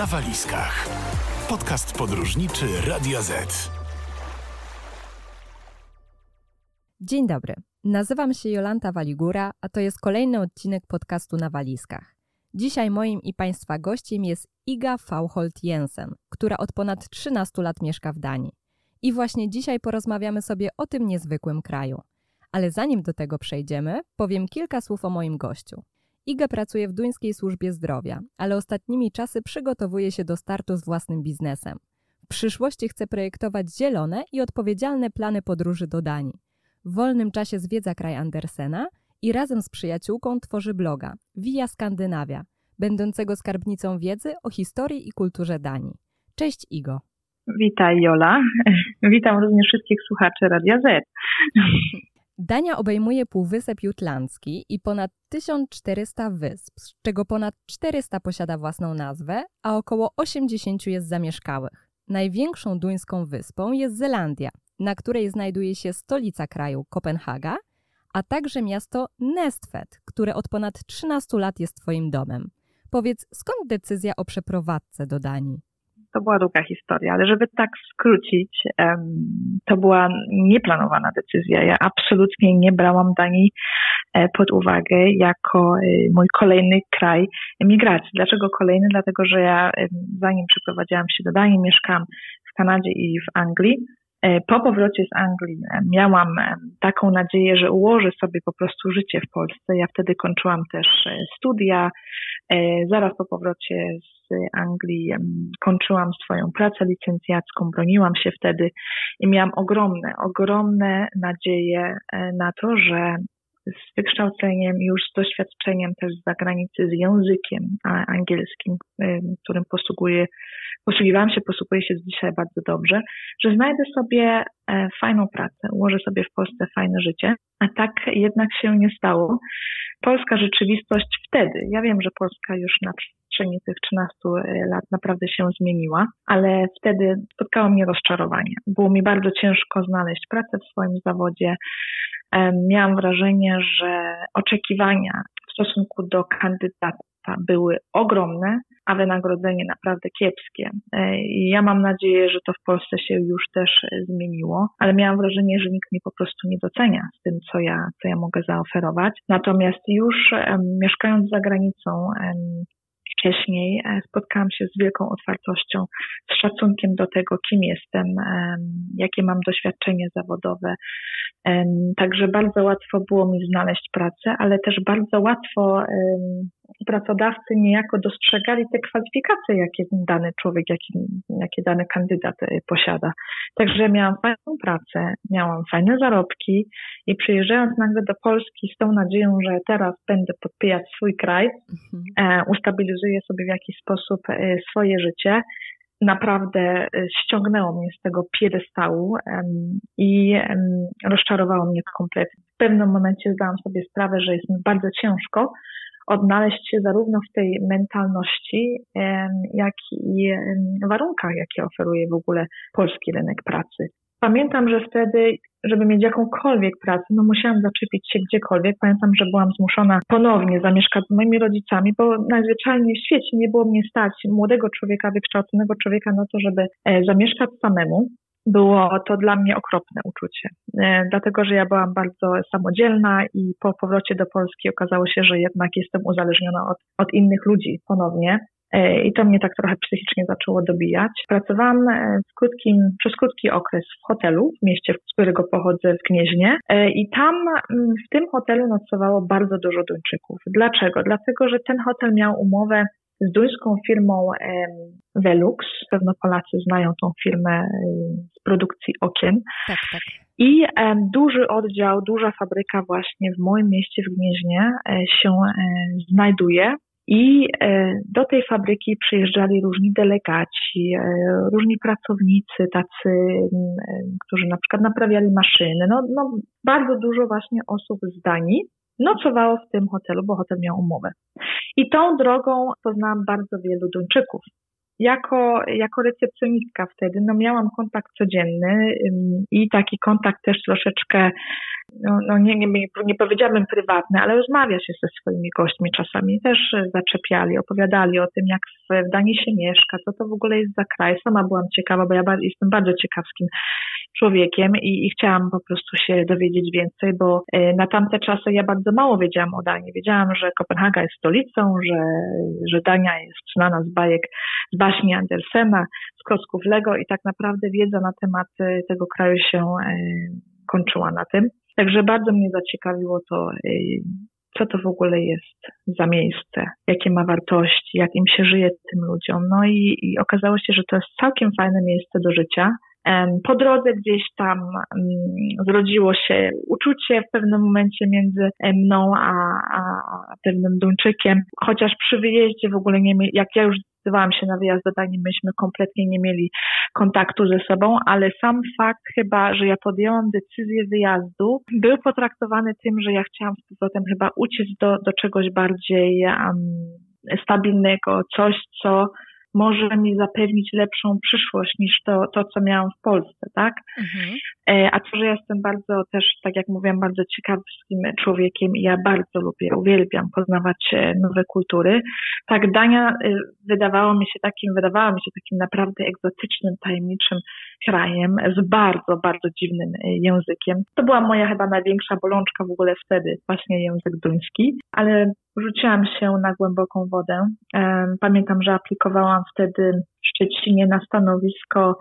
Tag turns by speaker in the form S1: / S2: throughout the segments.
S1: na walizkach. Podcast podróżniczy Radio Z.
S2: Dzień dobry. Nazywam się Jolanta Waligura, a to jest kolejny odcinek podcastu na walizkach. Dzisiaj moim i Państwa gościem jest Iga Fauholt Jensen, która od ponad 13 lat mieszka w Danii. I właśnie dzisiaj porozmawiamy sobie o tym niezwykłym kraju. Ale zanim do tego przejdziemy, powiem kilka słów o moim gościu. Iga pracuje w duńskiej służbie zdrowia, ale ostatnimi czasy przygotowuje się do startu z własnym biznesem. W przyszłości chce projektować zielone i odpowiedzialne plany podróży do Danii. W wolnym czasie zwiedza kraj Andersena i razem z przyjaciółką tworzy bloga Via Skandynawia, będącego skarbnicą wiedzy o historii i kulturze Danii. Cześć Igo.
S3: Witaj Jola. Witam również wszystkich słuchaczy Radia Z.
S2: Dania obejmuje Półwysep Jutlandzki i ponad 1400 wysp, z czego ponad 400 posiada własną nazwę, a około 80 jest zamieszkałych. Największą duńską wyspą jest Zelandia, na której znajduje się stolica kraju Kopenhaga, a także miasto Nestvet, które od ponad 13 lat jest Twoim domem. Powiedz, skąd decyzja o przeprowadzce do Danii?
S3: To była długa historia, ale żeby tak skrócić, to była nieplanowana decyzja. Ja absolutnie nie brałam Danii e, pod uwagę jako e, mój kolejny kraj emigracji. Dlaczego kolejny? Dlatego, że ja zanim przeprowadziłam się do Danii, mieszkałam w Kanadzie i w Anglii. E, po powrocie z Anglii miałam taką nadzieję, że ułożę sobie po prostu życie w Polsce. Ja wtedy kończyłam też studia. Zaraz po powrocie z Anglii kończyłym swoją pracę licencjacką, broniłam się wtedy i miałam ogromne, ogromne nadzieje e, na to, że z wykształceniem, już z doświadczeniem też z zagranicy, z językiem angielskim, którym posługuję, posługiwałam się, posługuję się dzisiaj bardzo dobrze, że znajdę sobie e, fajną pracę, ułożę sobie w Polsce fajne życie, a tak jednak się nie stało. Polska rzeczywistość wtedy, ja wiem, że Polska już na przestrzeni tych 13 e, lat naprawdę się zmieniła, ale wtedy spotkało mnie rozczarowanie. Było mi bardzo ciężko znaleźć pracę w swoim zawodzie. Miałam wrażenie, że oczekiwania w stosunku do kandydata były ogromne, a wynagrodzenie naprawdę kiepskie. E, ja mam nadzieję, że to w Polsce się już też zmieniło, ale miałam wrażenie, że nikt mnie po prostu nie docenia z tym, co ja, co ja mogę zaoferować. Natomiast już mieszkając za granicą, wcześniej e, spotkałam się z wielką otwartością, z szacunkiem do tego, kim jestem, jakie mam doświadczenie zawodowe. Także bardzo łatwo było mi znaleźć pracę, ale też bardzo łatwo pracodawcy niejako dostrzegali te kwalifikacje, jakie dany człowiek, jakie, jakie dany kandydat e, posiada. Także miałam fajną pracę, miałam fajne zarobki i przyjeżdżając nagle do Polski z tą nadzieją, że teraz będę podpijać swój kraj, mhm. E, ustabilizuję sobie w jakiś sposób e, swoje życie, naprawdę ściągnęło mnie z tego piedestału i rozczarowało mnie kompletnie. W pewnym momencie zdałam sobie sprawę, że jest mi bardzo ciężko, odnaleźć się zarówno w tej mentalności, jak i warunkach, jakie oferuje w ogóle polski rynek pracy. Pamiętam, że wtedy, żeby mieć jakąkolwiek pracę, no musiałam zaczepić się gdziekolwiek. Pamiętam, że byłam zmuszona ponownie zamieszkać z moimi rodzicami, bo najzwyczajniej w świecie nie było mnie stać, młodego człowieka, wykształconego człowieka, na to, żeby e, zamieszkać samemu było to dla mnie okropne uczucie, e, dlatego że ja byłam bardzo samodzielna i po powrocie do Polski okazało się, że jednak jestem uzależniona od, od innych ludzi ponownie. E, I to mnie tak trochę psychicznie zaczęło dobijać. Pracowałam e, w krótkim, przez krótki okres w hotelu w mieście, z którego pochodzę, w Gnieźnie. I tam mm, w tym hotelu nocowało bardzo dużo Duńczyków. Dlaczego? Dlatego, że ten hotel miał umowę z duńską firmą Velux. Pewno Polacy znają tą firmę z produkcji okien.
S2: Tak, tak.
S3: I duży oddział, duża fabryka właśnie w moim mieście w Gnieźnie e, się e, znajduje. I e, do tej fabryki przyjeżdżali różni delegaci, różni pracownicy, tacy, którzy na przykład naprawiali maszyny. No, no bardzo dużo właśnie osób z Danii nocowało w tym hotelu, bo hotel miał umowę. I tą drogą poznałam bardzo wielu Duńczyków. Jako, jako recepcjonistka wtedy no miałam kontakt codzienny i taki kontakt też troszeczkę no, no nie, nie, nie powiedziałabym prywatne, ale rozmawia się ze swoimi gośćmi czasami. Też zaczepiali, opowiadali o tym, jak w Danii się mieszka, co to w ogóle jest za kraj. Sama byłam ciekawa, bo ja jestem bardzo ciekawskim człowiekiem i, i chciałam po prostu się dowiedzieć więcej, bo e, na tamte czasy ja bardzo mało wiedziałam o Danii. Wiedziałam, że Kopenhaga jest stolicą, że, że Dania jest znana z bajek, z baśni Andersena, z klocków Lego i tak naprawdę wiedza na temat e, tego kraju się e, kończyła na tym. Także bardzo mnie zaciekawiło to, co to w ogóle jest za miejsce, jakie ma wartości, jak im się żyje tym ludziom. No i, i okazało się, że to jest całkiem fajne miejsce do życia. Po drodze gdzieś tam mm, zrodziło się uczucie w pewnym momencie między mną a, a pewnym Duńczykiem, chociaż przy wyjeździe w ogóle nie jak ja już zdecydowałam się na wyjazd do Danii, myśmy kompletnie nie mieli kontaktu ze sobą, ale sam fakt chyba, że ja podjęłam decyzję wyjazdu, był potraktowany tym, że ja chciałam z powrotem chyba uciec do, do czegoś bardziej um, stabilnego, coś, co może mi zapewnić lepszą przyszłość niż to, to co miałam w Polsce, tak? Mhm. E, a to, że ja jestem bardzo też, tak jak mówiłam, bardzo ciekawskim człowiekiem i ja bardzo lubię, uwielbiam poznawać e, nowe kultury. Tak, Dania e, wydawało mi się takim, wydawała mi się takim naprawdę egzotycznym, tajemniczym krajem z bardzo, bardzo dziwnym językiem. To była moja chyba największa bolączka w ogóle wtedy, właśnie język duński, ale rzuciłam się na głęboką wodę. Pamiętam, że aplikowałam wtedy w Szczecinie na stanowisko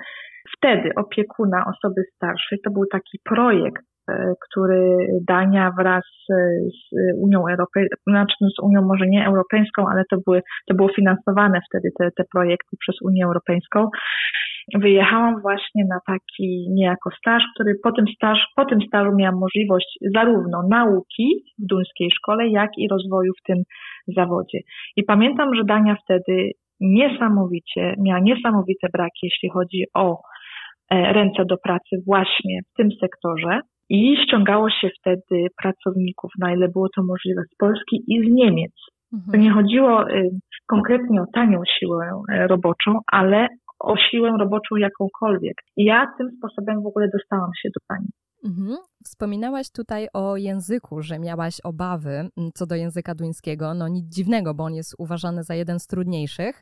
S3: wtedy opiekuna osoby starszej. To był taki projekt, e, który Dania wraz z Unią Europejską, znaczy no z Unią może nie Europejską, ale to, były, to było finansowane wtedy te, te projekty przez Unię Europejską. Wyjechałam właśnie na taki niejako staż, który po tym, staż, po tym stażu miałam możliwość zarówno nauki w duńskiej szkole, jak i rozwoju w tym zawodzie. I pamiętam, że Dania wtedy niesamowicie, miała niesamowite braki, jeśli chodzi o E, ręce do pracy właśnie w tym sektorze i ściągało się wtedy pracowników, na ile było to możliwe, z Polski i z Niemiec. Mhm. To nie chodziło y, konkretnie o tanią siłę e, roboczą, ale o siłę roboczą jakąkolwiek. I ja tym sposobem w ogóle dostałam się do pani.
S2: Mhm. Wspominałaś tutaj o języku, że miałaś obawy mm, co do języka duńskiego. No nic dziwnego, bo on jest uważany za jeden z trudniejszych.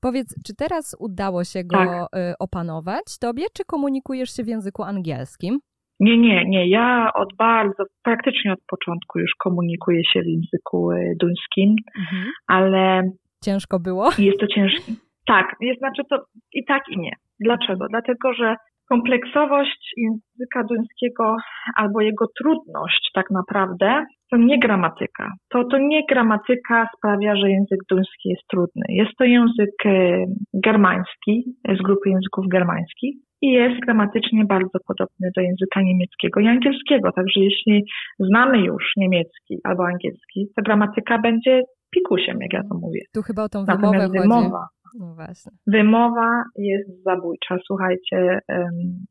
S2: Powiedz, czy teraz udało się go tak. Y, opanować tobie, czy komunikujesz się w języku angielskim?
S3: Nie, nie, nie. Ja od bardzo, praktycznie od początku już komunikuję się w języku y, duńskim, mhm. ale.
S2: Ciężko było?
S3: Jest to ciężkie. Tak, jest, znaczy to i tak i nie. Dlaczego? Dlatego, że kompleksowość języka duńskiego albo jego trudność tak naprawdę to nie gramatyka. To, to nie gramatyka sprawia, że język duński jest trudny. Jest to język e, germański, z grupy języków germańskich i jest gramatycznie bardzo podobny do języka niemieckiego i angielskiego. Także jeśli znamy już niemiecki albo angielski, to gramatyka będzie pikusiem, jak ja to mówię.
S2: Tu chyba o tą wymowę chodzi. Wymowa, no
S3: właśnie. Wymowa jest zabójcza. Słuchajcie,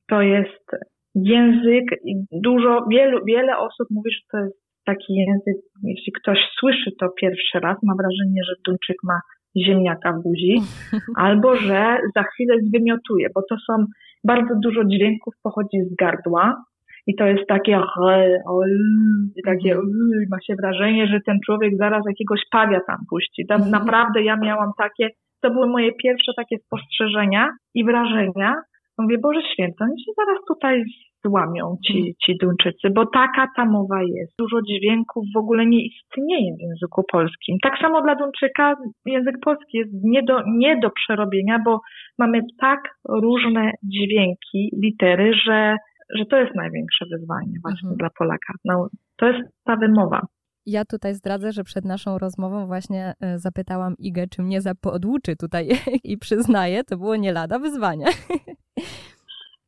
S3: to jest język i dużo, wielu, wiele osób mówi, że to jest taki język, jeśli ktoś słyszy to pierwszy raz, ma wrażenie, że Duńczyk ma ziemniaka w buzi, albo że za chwilę zwymiotuje, bo to są bardzo dużo dźwięków pochodzi z gardła i to jest takie i takie mhm. ma się wrażenie, że ten człowiek zaraz jakiegoś pawia tam puści. Tam mhm. naprawdę ja miałam takie, to były moje pierwsze takie spostrzeżenia i wrażenia. Mówię, Boże Święty, oni się zaraz tutaj złamią ci, mhm. ci Duńczycy, bo taka ta mowa jest. Dużo dźwięków w ogóle nie istnieje w języku polskim. Tak samo dla Duńczyka język polski jest nie do, nie do przerobienia, bo mamy tak różne dźwięki, litery, że, że to jest największe wyzwanie właśnie mhm. dla Polaka. No, to jest ta wymowa.
S2: Ja tutaj zdradzę, że przed naszą rozmową właśnie e, zapytałam Igę, czy mnie zapodłuczy tutaj i przyznaję, to było nie lada wyzwanie.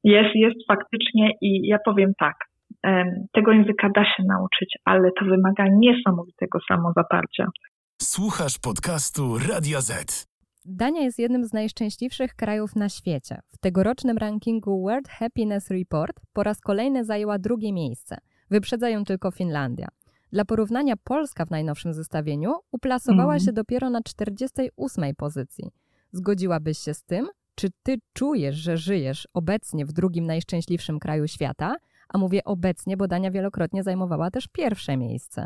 S3: Jest, jest faktycznie i ja powiem tak, tego języka da się nauczyć, ale to wymaga niesamowitego samozaparcia.
S1: Słuchasz podcastu Radio Z.
S2: Dania jest jednym z najszczęśliwszych krajów na świecie. W tegorocznym rankingu World Happiness Report po raz kolejny zajęła drugie miejsce. Wyprzedza ją tylko Finlandia. Dla porównania Polska w najnowszym zestawieniu uplasowała mm. się dopiero na 48 pozycji. Zgodziłabyś się z tym? Czy ty czujesz, że żyjesz obecnie w drugim najszczęśliwszym kraju świata? a mówię obecnie, bo Dania wielokrotnie zajmowała też pierwsze miejsce.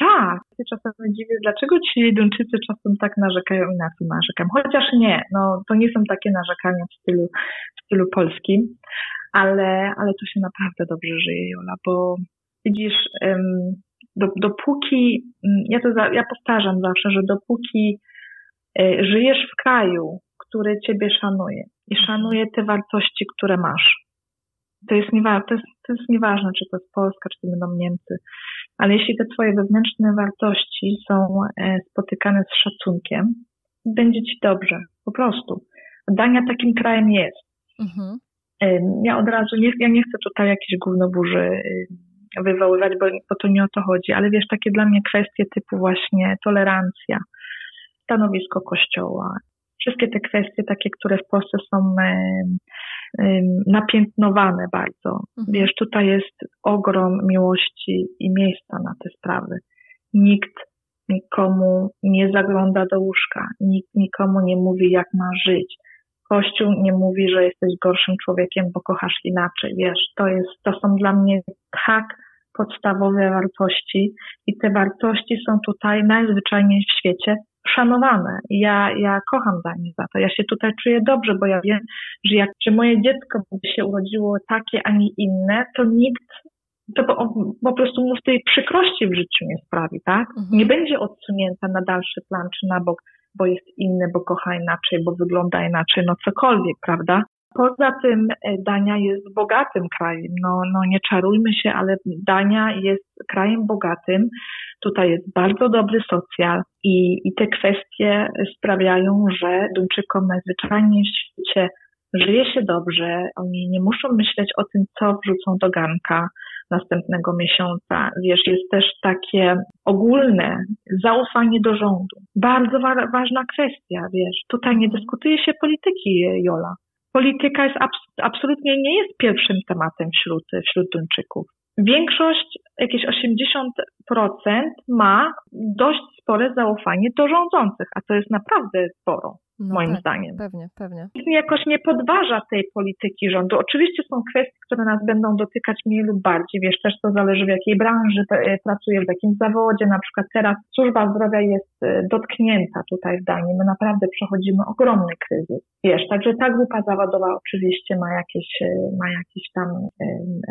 S3: Tak, ja czasem dziwię, dlaczego ci Duńczycy czasem tak narzekają i na to narzekam. Chociaż nie, no to nie są takie narzekania w stylu, w stylu polskim, ale, ale tu się naprawdę dobrze żyje, Jola, bo widzisz, dopóki, ja to za, ja powtarzam zawsze, że dopóki e, żyjesz w kraju, który ciebie szanuje i szanuje te wartości, które masz, to jest, niewa- to, jest, to jest nieważne, czy to jest Polska, czy to będą Niemcy, ale jeśli te twoje wewnętrzne wartości są e, spotykane z szacunkiem, będzie ci dobrze, po prostu. Dania takim krajem jest. Mhm. Ja od razu, nie, ja nie chcę tutaj jakiejś gównoburzy wywoływać, bo, bo to nie o to chodzi, ale wiesz, takie dla mnie kwestie typu właśnie tolerancja, stanowisko kościoła, wszystkie te kwestie takie, które w Polsce są napiętnowane bardzo. Mhm. Wiesz, tutaj jest ogrom miłości i miejsca na te sprawy. Nikt nikomu nie zagląda do łóżka, nikt nikomu nie mówi, jak ma żyć. Kościół nie mówi, że jesteś gorszym człowiekiem, bo kochasz inaczej. Wiesz, to jest, to są dla mnie tak podstawowe wartości i te wartości są tutaj najzwyczajniej w świecie szanowane. Ja, ja kocham Danię za to. Ja się tutaj czuję dobrze, bo ja wiem, że jak że moje dziecko by się urodziło takie, a nie inne, to nikt to po, po prostu mu tej przykrości w życiu nie sprawi, tak? Mhm. Nie będzie odsunięta na dalszy plan czy na bok, bo jest inny, bo kocha inaczej, bo wygląda inaczej, no cokolwiek, prawda? Poza tym e, Dania jest bogatym krajem. No, no nie czarujmy się, ale Dania jest krajem bogatym. Tutaj jest bardzo dobry socjal i, i te kwestie sprawiają, że Duńczykom najzwyczajniej w świecie żyje się dobrze. Oni nie muszą myśleć o tym, co wrzucą do garnka następnego miesiąca. Wiesz, jest też takie ogólne zaufanie do rządu. Bardzo wa ważna kwestia, wiesz. Tutaj nie dyskutuje się polityki, Jola polityka jest abs absolutnie nie jest pierwszym tematem wśród, wśród Duńczyków. Większość, jakieś 80% ma dość spore zaufanie do rządzących, a to jest naprawdę sporo. No moim
S2: tak,
S3: zdaniem.
S2: Pewnie, pewnie.
S3: Jakoś nie podważa tej polityki rządu. Oczywiście są kwestie, które nas będą dotykać mniej lub bardziej. Wiesz, też to zależy w jakiej branży e, pracujesz, w jakim zawodzie. Na przykład teraz służba zdrowia jest e, dotknięta tutaj w Danii. My naprawdę przechodzimy ogromny kryzys. Wiesz, także ta grupa zawodowa oczywiście ma jakieś, e, ma jakieś tam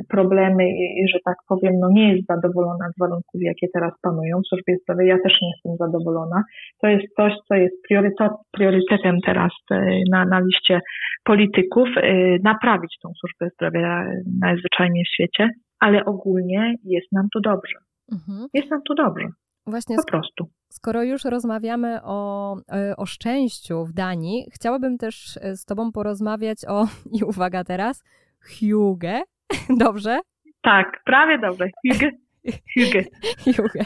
S3: problemy i, że tak powiem, no nie jest zadowolona z warunków, jakie teraz panują w służbie zdrowia. Ja też nie jestem zadowolona. To jest coś, co jest priorytet, priorytet priorytetem teraz e, na, na liście polityków e, naprawić tą służbę zdrowia najzwyczajniej w świecie, ale ogólnie jest nam tu dobrze. Mhm. Jest nam tu dobrze. Właśnie po prostu.
S2: Skoro już rozmawiamy o, e, o szczęściu w Danii, chciałabym też z Tobą porozmawiać o, i uwaga teraz, Huge. Dobrze?
S3: Tak, prawie dobrze. Huge.
S2: Hygge. Hygge.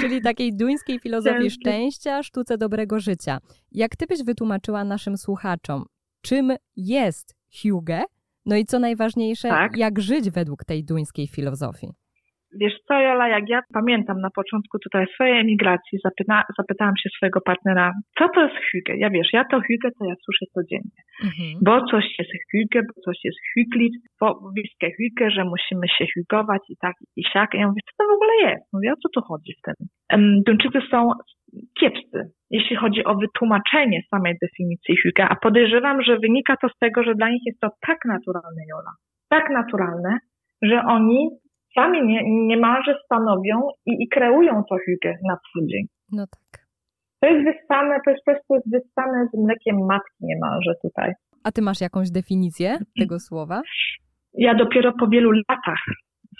S2: Czyli takiej duńskiej filozofii szczęścia, sztuce dobrego życia. Jak ty byś wytłumaczyła naszym słuchaczom, czym jest Hygge? No i co najważniejsze, tak. jak żyć według tej duńskiej filozofii?
S3: Wiesz co, Jola, jak ja pamiętam na początku tutaj swojej emigracji, zapyta, zapytałam się swojego partnera, co to jest hygge? Ja wiesz, ja to hygge to ja słyszę codziennie. Mhm. Bo coś jest hygge, bo coś jest hyglit, bo bliskie hygge, że musimy się hygować i tak i siak. Ja mówię, co to w ogóle jest? Mówię, o co tu chodzi w tym? Duńczycy są kiepscy, jeśli chodzi o wytłumaczenie samej definicji hygge, a podejrzewam, że wynika to z tego, że dla nich jest to tak naturalne, Jola, tak naturalne, że oni sami nie, niemalże stanowią i, i kreują to hygge na co dzień.
S2: No tak.
S3: To jest wyssane, to jest po prostu wyssane z mlekiem matki niemalże tutaj.
S2: A ty masz jakąś definicję tego słowa?
S3: Ja dopiero po wielu latach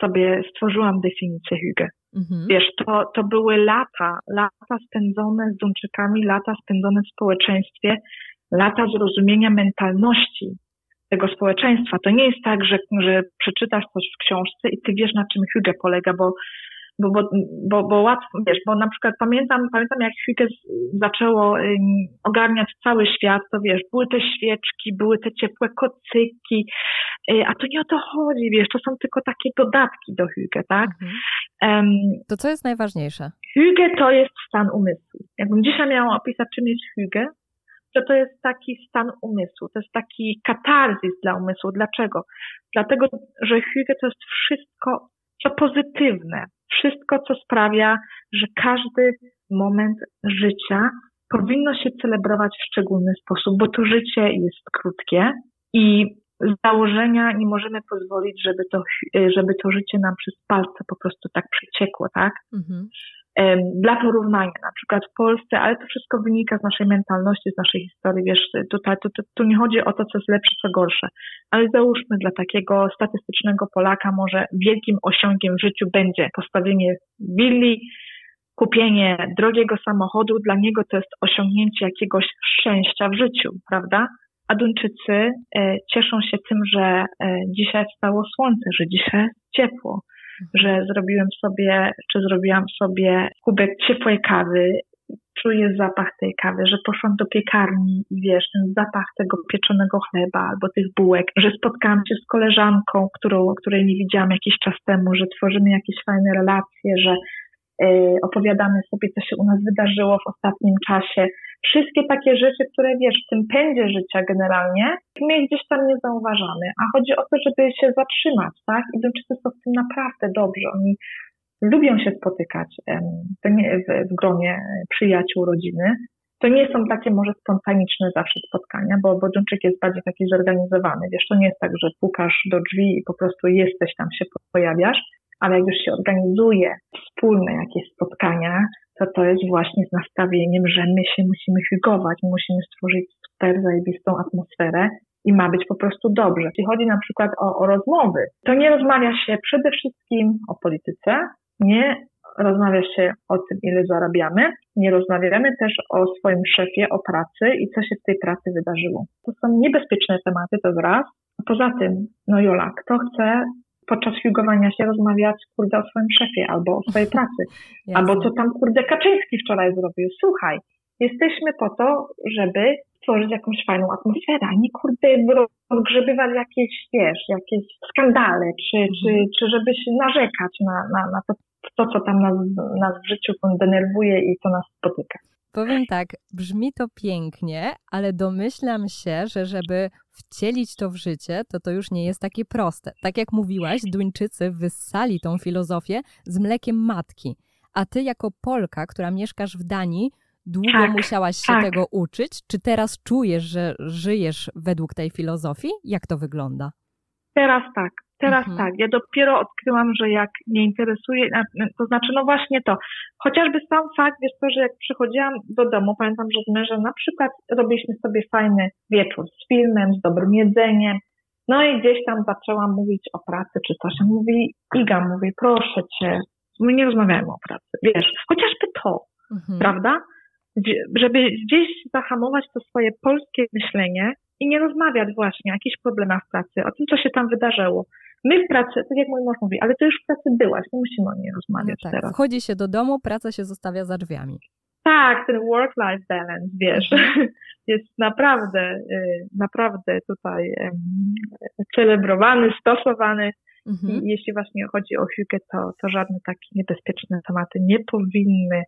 S3: sobie stworzyłam definicję hygge. Mhm. Wiesz, to, to były lata, lata spędzone z Duńczykami, lata spędzone w społeczeństwie, lata zrozumienia mentalności tego społeczeństwa. To nie jest tak, że, że przeczytasz coś w książce i ty wiesz, na czym Hygge polega, bo, bo, bo, bo, bo łatwo, wiesz, bo na przykład pamiętam, pamiętam jak Hygge zaczęło ogarniać cały świat, to wiesz, były te świeczki, były te ciepłe kocyki, y, a to nie o to chodzi, wiesz, to są tylko takie dodatki do Hygge, tak? Mhm.
S2: Um, to co jest najważniejsze?
S3: Hygge to jest stan umysłu. Jakbym dzisiaj miała opisać, czym jest Hygge, że to jest taki stan umysłu, to jest taki katarzis dla umysłu. Dlaczego? Dlatego, że hygge to jest wszystko, co pozytywne, wszystko, co sprawia, że każdy moment życia powinno się celebrować w szczególny sposób, bo to życie jest krótkie i z założenia nie możemy pozwolić, żeby to, żeby to życie nam przez palce po prostu tak przeciekło, tak? Mhm. Dla porównania, na przykład w Polsce, ale to wszystko wynika z naszej mentalności, z naszej historii, wiesz, tutaj tu, tu, tu nie chodzi o to, co jest lepsze, co gorsze, ale załóżmy dla takiego statystycznego Polaka może wielkim osiągiem w życiu będzie postawienie willi, kupienie drogiego samochodu, dla niego to jest osiągnięcie jakiegoś szczęścia w życiu, prawda? A Duńczycy e, cieszą się tym, że e, dzisiaj wstało słońce, że dzisiaj ciepło, że zrobiłem sobie, czy zrobiłam sobie kubek ciepłej kawy, czuję zapach tej kawy, że poszłam do piekarni i wiesz, ten zapach tego pieczonego chleba albo tych bułek, że spotkałam się z koleżanką, którą, której nie widziałam jakiś czas temu, że tworzymy jakieś fajne relacje, że y, opowiadamy sobie, co się u nas wydarzyło w ostatnim czasie, wszystkie takie rzeczy, które wiesz, w tym pędzie życia generalnie, my gdzieś tam nie zauważamy. A chodzi o to, żeby się zatrzymać, tak? I Duńczycy są w tym naprawdę dobrze. Oni lubią się spotykać w, gronie przyjaciół, rodziny. To nie są takie może spontaniczne zawsze spotkania, bo, bo Duńczyk jest bardziej taki zorganizowany. Wiesz, to nie jest tak, że pukasz do drzwi i po prostu jesteś tam, się pojawiasz, ale jak już się organizuje wspólne jakieś spotkania, to to jest właśnie z nastawieniem, że my się musimy figować, musimy stworzyć super zajebistą atmosferę i ma być po prostu dobrze. Jeśli chodzi na przykład o, o rozmowy, to nie rozmawia się przede wszystkim o polityce, nie rozmawia się o tym, ile zarabiamy, nie rozmawiamy też o swoim szefie, o pracy i co się w tej pracy wydarzyło. To są niebezpieczne tematy, to raz. Poza tym, no Jola, kto chce podczas figowania się rozmawiać, kurde, o swoim szefie albo o swojej pracy. albo co tam, kurde, Kaczyński wczoraj zrobił. Słuchaj, jesteśmy po to, żeby stworzyć jakąś fajną atmosferę, a nie kurde rozgrzebywać jakieś, wiesz, jakieś skandale, czy, czy, mhm. czy żeby się narzekać na, na, na to, to, co tam nas, nas w życiu denerwuje i co nas spotyka.
S2: Powiem tak, brzmi to pięknie, ale domyślam się, że żeby wcielić to w życie, to to już nie jest takie proste. Tak jak mówiłaś, Duńczycy wyssali tą filozofię z mlekiem matki. A ty jako Polka, która mieszkasz w Danii, długo tak, musiałaś się tak. tego uczyć? Czy teraz czujesz, że żyjesz według tej filozofii? Jak to wygląda?
S3: Teraz tak. Teraz mhm. tak, ja dopiero odkryłam, że jak mnie interesuje, to znaczy no właśnie to, chociażby sam fakt, wiesz to, że jak przychodziłam do domu, pamiętam, że z mężem na przykład robiliśmy sobie fajny wieczór z filmem, z dobrym jedzeniem, no i gdzieś tam zaczęłam mówić o pracy czy coś, on mówi, Iga, mówi, proszę cię, my nie rozmawiamy o pracy, wiesz, chociażby to, mhm. prawda? Żeby gdzieś zahamować to swoje polskie myślenie i nie rozmawiać właśnie o jakichś problemach pracy, o tym, co się tam wydarzyło. My w pracy, tak jak mój mąż mówi, ale to już w pracy byłaś, nie musimy o niej rozmawiać no tak. teraz.
S2: Wchodzi się do domu, praca się zostawia za drzwiami.
S3: Tak, ten work-life balance, wiesz, mhm. jest naprawdę, y, naprawdę tutaj celebrowany, stosowany. Mhm. I jeśli właśnie chodzi o Hugę, to, to żadne takie niebezpieczne tematy nie powinny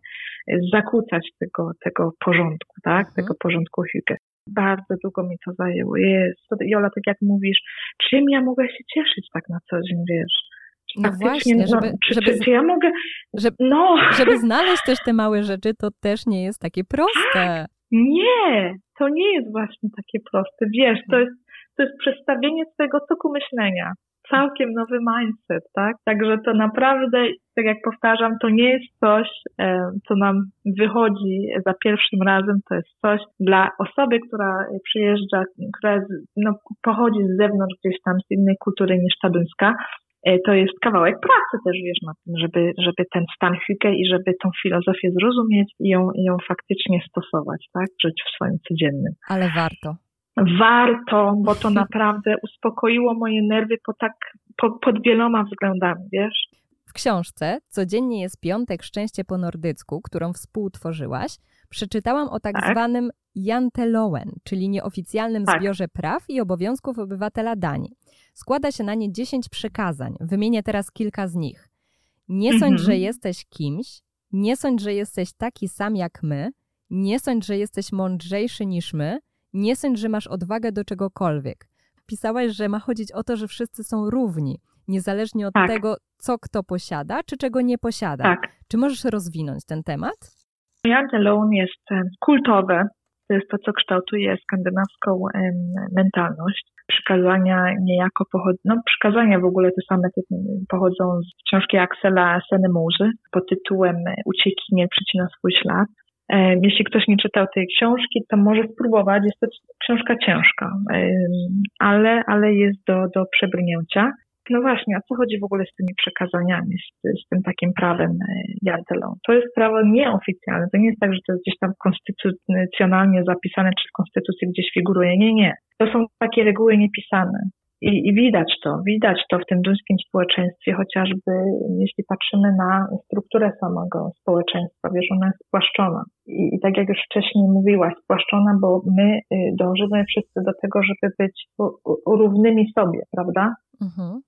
S3: zakłócać tego, tego porządku, tak? Mhm. Tego porządku Hugę. Bardzo długo mi to zajęło. Jest. Jola, tak jak mówisz, czym ja mogę się cieszyć tak na co dzień, wiesz?
S2: No właśnie, no, żeby,
S3: czy,
S2: żeby,
S3: czy, czy, ja mogę,
S2: żeby, no. żeby znaleźć też te małe rzeczy, to też nie jest takie proste.
S3: Nie, to nie jest właśnie takie proste. Wiesz, to jest, to jest przestawienie swojego toku myślenia całkiem nowy mindset, tak? Także to naprawdę, tak jak powtarzam, to nie jest coś, e, co nam wychodzi za pierwszym razem, to jest coś dla osoby, która przyjeżdża, która no, pochodzi z zewnątrz gdzieś tam z innej kultury niż ta duńska, e, to jest kawałek pracy też, wiesz, na tym, żeby, żeby ten stan hygge i żeby tą filozofię zrozumieć i ją, i ją faktycznie stosować, tak? Żyć w swoim codziennym.
S2: Ale warto
S3: warto, bo to naprawdę uspokoiło moje nerwy po tak, po, pod wieloma względami, wiesz.
S2: W książce Codziennie jest piątek szczęście po nordycku, którą współtworzyłaś, przeczytałam o tak, tak. zwanym Jantelowen, czyli nieoficjalnym tak. zbiorze praw i obowiązków obywatela Danii. Składa się na nie 10 przykazań. Wymienię teraz kilka z nich. Nie sądź, mhm. że jesteś kimś, nie sądź, że jesteś taki sam jak my, Nie sądź, że jesteś mądrzejszy niż my, nie sądź, że masz odwagę do czegokolwiek. Pisałaś, że ma chodzić o to, że wszyscy są równi, niezależnie od
S3: Tak.
S2: tego, co kto posiada, czy czego nie posiada.
S3: Tak.
S2: Czy możesz rozwinąć ten temat?
S3: Jan Alone jest kultowe. To jest to, co kształtuje skandynawską mentalność. Przykazania niejako pochodzą, no przykazania w ogóle te same pochodzą z książki Axela Senemuzy pod tytułem Uciekinier przycina swój ślad. Em, Jeśli ktoś nie czytał tej książki, to może spróbować. Jest to książka ciężka, em, ale, ale jest do, do przebrnięcia. No właśnie, a co chodzi w ogóle z tymi przekazaniami, z, z tym takim prawem e, Jantelą? To jest prawo nieoficjalne. To nie jest tak, że to jest gdzieś tam konstytucjonalnie zapisane, czy w konstytucji gdzieś figuruje. Nie, nie. To są takie reguły niepisane. I, I widać to, widać to w tym duńskim społeczeństwie, chociażby jeśli patrzymy na strukturę samego społeczeństwa, wiesz, ona jest spłaszczona. I, I tak jak już wcześniej mówiłaś, spłaszczona, bo my y, dążymy wszyscy do tego, żeby być równymi sobie, prawda?
S2: Mhm.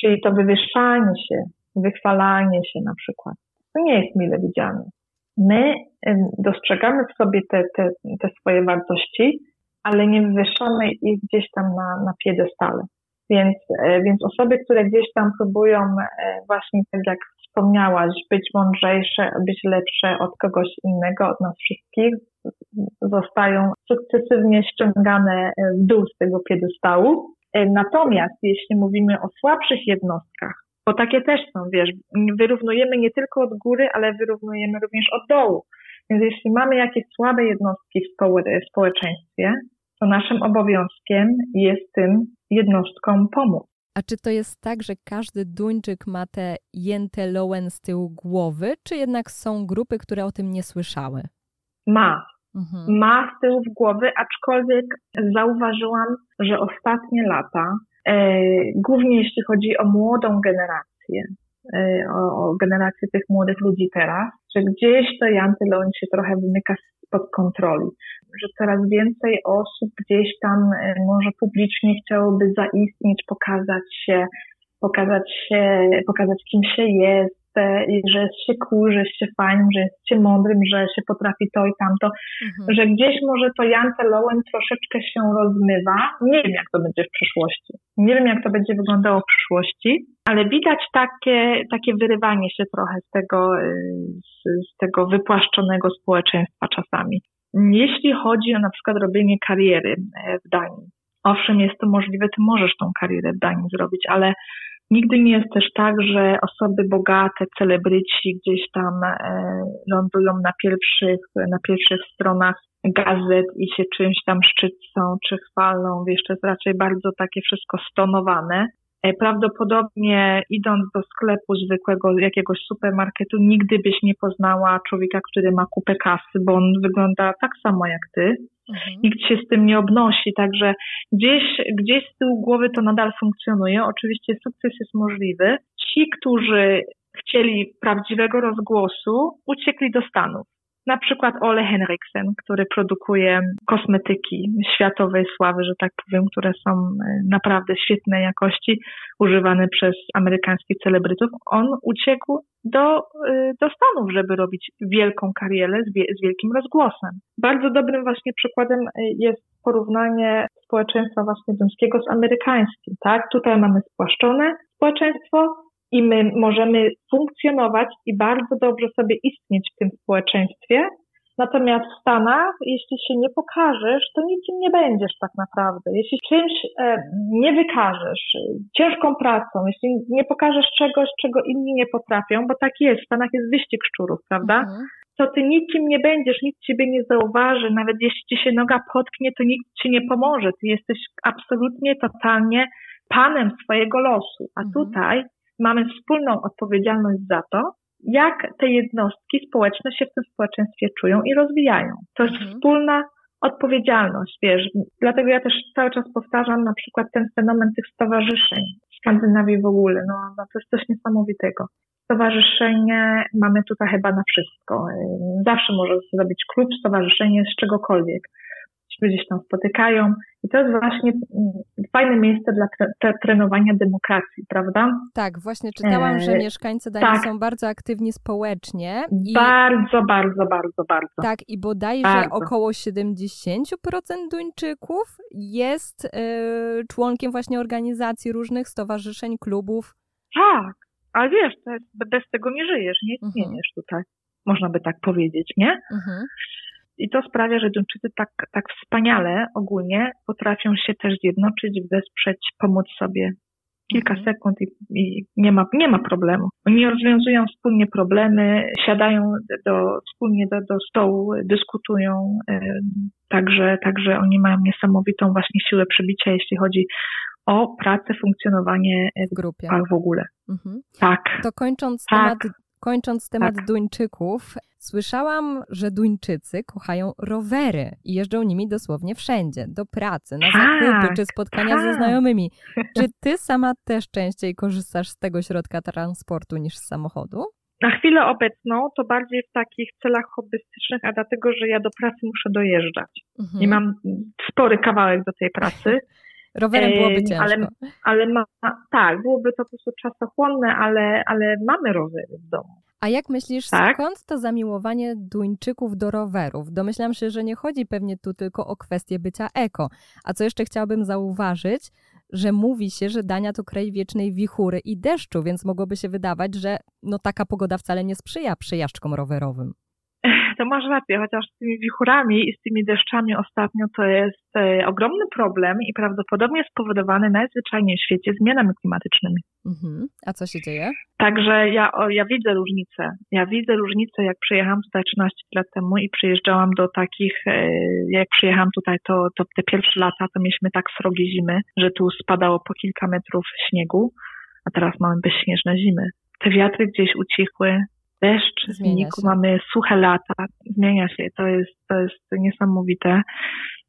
S3: Czyli to wywyższanie się, wychwalanie się na przykład. To nie jest mile widziane. My dostrzegamy w sobie te, te, te swoje wartości, ale nie wywyższamy ich gdzieś tam na, na piedestale. Więc, e, więc osoby, które gdzieś tam próbują e, właśnie tak jak wspomniałaś, być mądrzejsze, być lepsze od kogoś innego, od nas wszystkich, zostają sukcesywnie ściągane e, w dół z tego piedestału. Natomiast jeśli mówimy o słabszych jednostkach, bo takie też są, wiesz, wyrównujemy nie tylko od góry, ale wyrównujemy również od dołu. Więc jeśli mamy jakieś słabe jednostki w społeczeństwie, to naszym obowiązkiem jest tym jednostkom pomóc.
S2: A czy to jest tak, że każdy Duńczyk ma te jęte loen z tyłu głowy, czy jednak są grupy, które o tym nie słyszały?
S3: Ma,
S2: Mhm.
S3: ma z tyłu głowy, aczkolwiek zauważyłam, że ostatnie lata, e, głównie jeśli chodzi o młodą generację, e, o, o generację tych młodych ludzi teraz, że gdzieś to Jantyloń się trochę wymyka spod kontroli, że coraz więcej osób gdzieś tam e, może publicznie chciałoby zaistnieć, pokazać się, pokazać się, pokazać kim się jest, że jest się cool, że jest się fajnym, że jest się mądrym, że się potrafi to i tamto,
S2: Mhm.
S3: że gdzieś może to Jance Lowen troszeczkę się rozmywa. Nie wiem, jak to będzie w przyszłości. Nie wiem, jak to będzie wyglądało w przyszłości, ale widać takie, takie wyrywanie się trochę z tego, y, z, z tego wypłaszczonego społeczeństwa czasami. Jeśli chodzi o na przykład robienie kariery e, w Danii, owszem, jest to możliwe, ty możesz tą karierę w Danii zrobić, ale Nigdy nie jest też tak, że osoby bogate, celebryci gdzieś tam e, lądują na pierwszych, na pierwszych stronach gazet i się czymś tam szczycą czy chwalą. Wiesz, to jest raczej bardzo takie wszystko stonowane. E, Prawdopodobnie idąc do sklepu zwykłego, jakiegoś supermarketu, nigdy byś nie poznała człowieka, który ma kupę kasy, bo on wygląda tak samo jak ty
S2: Mhm.
S3: nikt się z tym nie obnosi, także gdzieś, gdzieś z tyłu głowy to nadal funkcjonuje. Oczywiście sukces jest możliwy. Ci, którzy chcieli prawdziwego rozgłosu, uciekli do Stanów. Na przykład Ole Henriksen, który produkuje kosmetyki światowej sławy, że tak powiem, które są e, naprawdę świetnej jakości, używane przez amerykańskich celebrytów. On uciekł do, y, do Stanów, żeby robić wielką karierę z, z wielkim rozgłosem. Bardzo dobrym właśnie przykładem y, jest porównanie społeczeństwa właśnie duńskiego z amerykańskim, tak? Tutaj mamy spłaszczone społeczeństwo i my możemy funkcjonować i bardzo dobrze sobie istnieć w tym społeczeństwie, Natomiast w Stanach, jeśli się nie pokażesz, to nikim nie będziesz tak naprawdę. Jeśli czymś e, nie wykażesz, e, ciężką pracą, jeśli nie pokażesz czegoś, czego inni nie potrafią, bo tak jest, w Stanach jest wyścig szczurów, prawda?
S2: Mhm.
S3: To ty nikim nie będziesz, nikt ciebie nie zauważy, nawet jeśli ci się noga potknie, to nikt ci nie pomoże. Ty jesteś absolutnie, totalnie panem swojego losu. A
S2: Mhm.
S3: tutaj mamy wspólną odpowiedzialność za to, jak te jednostki społeczne się w tym społeczeństwie czują i rozwijają. To jest
S2: Mhm.
S3: wspólna odpowiedzialność, wiesz. Dlatego ja też cały czas powtarzam na przykład ten fenomen tych stowarzyszeń w Skandynawii w ogóle. No, no to jest coś niesamowitego. Stowarzyszenie mamy tutaj chyba na wszystko. Zawsze możesz zrobić klub, stowarzyszenie z czegokolwiek. Się tam spotykają i to jest właśnie mm, fajne miejsce dla tre, tre, trenowania demokracji, prawda?
S2: Tak, właśnie czytałam, że
S3: E,
S2: mieszkańcy Danii
S3: tak.
S2: są bardzo aktywni społecznie. I,
S3: Bardzo, bardzo, bardzo, bardzo.
S2: tak, i bodajże
S3: Bardzo.
S2: około 70% Duńczyków jest e, członkiem właśnie organizacji różnych stowarzyszeń, klubów.
S3: Tak, ale wiesz, jest, bez tego nie żyjesz, nie istniejesz tutaj. Można by tak powiedzieć, nie?
S2: Mhm.
S3: I to sprawia, że Duńczycy tak, tak wspaniale ogólnie potrafią się też zjednoczyć, wesprzeć, pomóc sobie. Kilka
S2: Mhm.
S3: sekund i, i nie, ma, nie ma problemu. Oni rozwiązują wspólnie problemy, siadają do, wspólnie do, do stołu, dyskutują. em, Także, także oni mają niesamowitą właśnie siłę przebicia, jeśli chodzi o pracę, funkcjonowanie e,
S2: W grupie.
S3: w ogóle.
S2: Mhm.
S3: Tak.
S2: To kończąc
S3: Tak.
S2: temat, kończąc temat
S3: Tak.
S2: Duńczyków, słyszałam, że Duńczycy kochają rowery i jeżdżą nimi dosłownie wszędzie, do pracy, na
S3: Tak,
S2: zakupy czy spotkania ze
S3: tak.
S2: znajomymi. Czy ty sama też częściej korzystasz z tego środka transportu niż z samochodu?
S3: Na chwilę obecną to bardziej w takich celach hobbystycznych, a dlatego, że ja do pracy muszę dojeżdżać.
S2: Mhm.
S3: I mam spory kawałek do tej pracy,
S2: Rowerem byłoby ciężko.
S3: ale- ale ma, tak, byłoby to po prostu czasochłonne, ale, ale mamy rowery w domu.
S2: A jak myślisz,
S3: Tak.
S2: skąd to zamiłowanie Duńczyków do rowerów? Domyślam się, że nie chodzi pewnie tu tylko o kwestię bycia eko. A co jeszcze chciałabym zauważyć, że mówi się, że Dania to kraj wiecznej wichury i deszczu, więc mogłoby się wydawać, że no taka pogoda wcale nie sprzyja przejażdżkom rowerowym.
S3: To masz rację, chociaż z tymi wichurami i z tymi deszczami ostatnio to jest e, ogromny problem i prawdopodobnie spowodowany najzwyczajniej w świecie zmianami klimatycznymi.
S2: Mhm. A co się dzieje?
S3: Także ja, o, ja widzę różnicę. Ja widzę różnicę, jak przyjechałam tutaj 13 lat temu i przyjeżdżałam do takich, e, jak przyjechałam tutaj, to, to te pierwsze lata to mieliśmy tak srogie zimy, że tu spadało po kilka metrów śniegu, a teraz mamy bezśnieżne zimy. Te wiatry gdzieś ucichły, deszcz
S2: się.
S3: mamy suche lata, zmienia się, to jest, to jest niesamowite.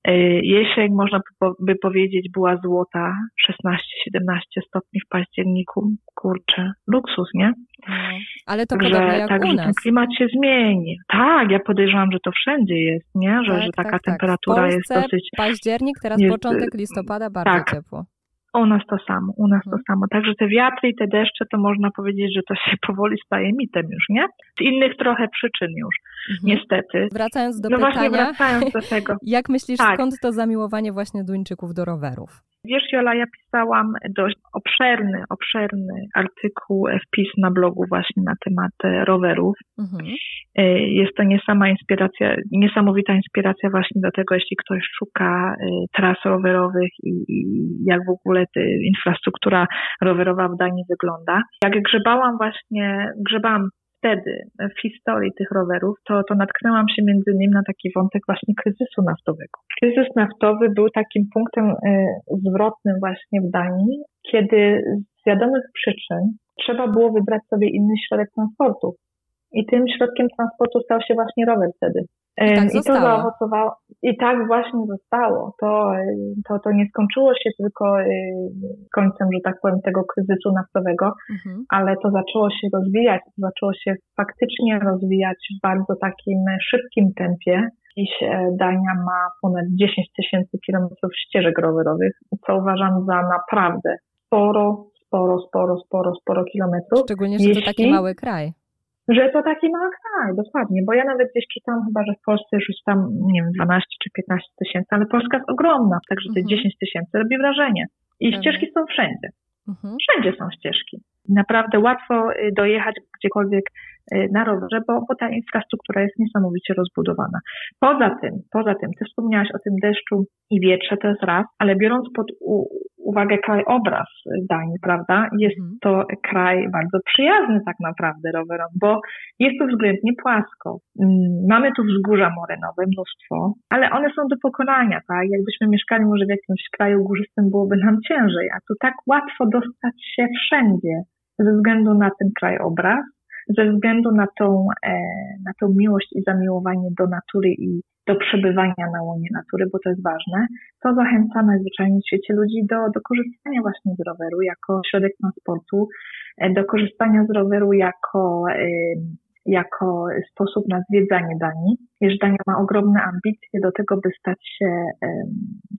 S3: E, Jesień, można by po- by powiedzieć, była złota, 16-17 stopni w październiku. Kurczę, luksus, nie?
S2: No. Ale to podobnie jak
S3: także
S2: u
S3: ten
S2: nas.
S3: klimat się zmieni. Tak, ja podejrzewam, że to wszędzie jest, nie? Że,
S2: Tak,
S3: że taka
S2: tak, tak.
S3: temperatura
S2: w
S3: jest dosyć.
S2: październik, teraz
S3: jest,
S2: początek listopada, bardzo
S3: tak.
S2: ciepło.
S3: U nas to samo, u nas
S2: Mhm.
S3: to samo. Także te wiatry i te deszcze, to można powiedzieć, że to się powoli staje mitem już, nie? Z innych trochę przyczyn już,
S2: Mhm.
S3: niestety.
S2: Wracając do
S3: no właśnie
S2: pytania,
S3: wracając do tego.
S2: jak myślisz,
S3: Tak.
S2: skąd to zamiłowanie właśnie Duńczyków do rowerów?
S3: Wiesz, Jola, ja pisałam dość obszerny, obszerny artykuł, e, wpis na blogu właśnie na temat e, rowerów.
S2: Mhm.
S3: E, Jest to niesama inspiracja, niesamowita inspiracja właśnie do tego, jeśli ktoś szuka tras rowerowych i, i jak w ogóle infrastruktura rowerowa w Danii wygląda. Jak grzebałam właśnie, grzebałam wtedy w historii tych rowerów, to, to natknęłam się między innymi na taki wątek właśnie kryzysu naftowego. Kryzys naftowy był takim punktem e, zwrotnym właśnie w Danii, kiedy z wiadomych przyczyn trzeba było wybrać sobie inny środek transportu. I tym środkiem transportu stał się właśnie rower wtedy.
S2: I tak
S3: I to zaowocowało. I tak właśnie zostało. To, to, to nie skończyło się tylko końcem, że tak powiem, tego kryzysu naftowego,
S2: Mhm.
S3: ale to zaczęło się rozwijać, zaczęło się faktycznie rozwijać w bardzo takim szybkim tempie. Dziś e, Dania ma ponad 10 tysięcy kilometrów ścieżek rowerowych, co uważam za naprawdę sporo, sporo, sporo, sporo, sporo kilometrów.
S2: Szczególnie, że to taki
S3: Jeśli-
S2: mały kraj.
S3: Że to taki mały kraj, dokładnie, bo ja nawet gdzieś czytałam chyba, że w Polsce już jest tam, nie wiem, 12 czy 15 tysięcy, ale Polska jest ogromna, także te
S2: Mhm.
S3: 10 tysięcy robi wrażenie. I
S2: Pewnie.
S3: ścieżki są wszędzie.
S2: Mhm.
S3: Wszędzie są ścieżki. Naprawdę łatwo y, dojechać gdziekolwiek y, na rowerze, bo, bo ta infrastruktura jest niesamowicie rozbudowana. Poza tym, poza tym, ty wspomniałaś o tym deszczu i wietrze, to jest raz, ale biorąc pod u, uwagę krajobraz Danii, prawda, jest
S2: Mhm.
S3: to kraj bardzo przyjazny tak naprawdę rowerom, bo jest tu względnie płasko. Mm, Mamy tu wzgórza morenowe, mnóstwo, ale one są do pokonania, tak? Jakbyśmy mieszkali może w jakimś kraju górzystym, byłoby nam ciężej, a tu tak łatwo dostać się wszędzie ze względu na ten krajobraz, ze względu na tą, e, na tą miłość i zamiłowanie do natury i do przebywania na łonie natury, bo to jest ważne, to zachęca najzwyczajniej w świecie ludzi do, do korzystania właśnie z roweru jako środek transportu, e, do korzystania z roweru jako jako sposób na zwiedzanie Danii, Wiesz, Dania ma ogromne ambicje do tego, by stać się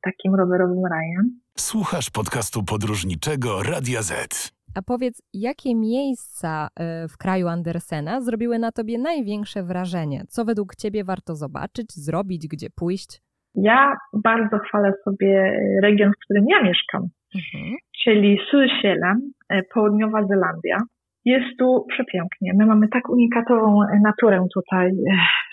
S3: takim rowerowym rajem.
S1: Słuchasz podcastu podróżniczego Radia Z.
S2: A powiedz, jakie miejsca e, w kraju Andersena zrobiły na tobie największe wrażenie? Co według ciebie warto zobaczyć, zrobić, gdzie pójść?
S3: Ja bardzo chwalę sobie region, w którym ja mieszkam, mhm. czyli Sydsieland, e, południowa Zelandia. Jest tu przepięknie. My mamy tak unikatową naturę tutaj,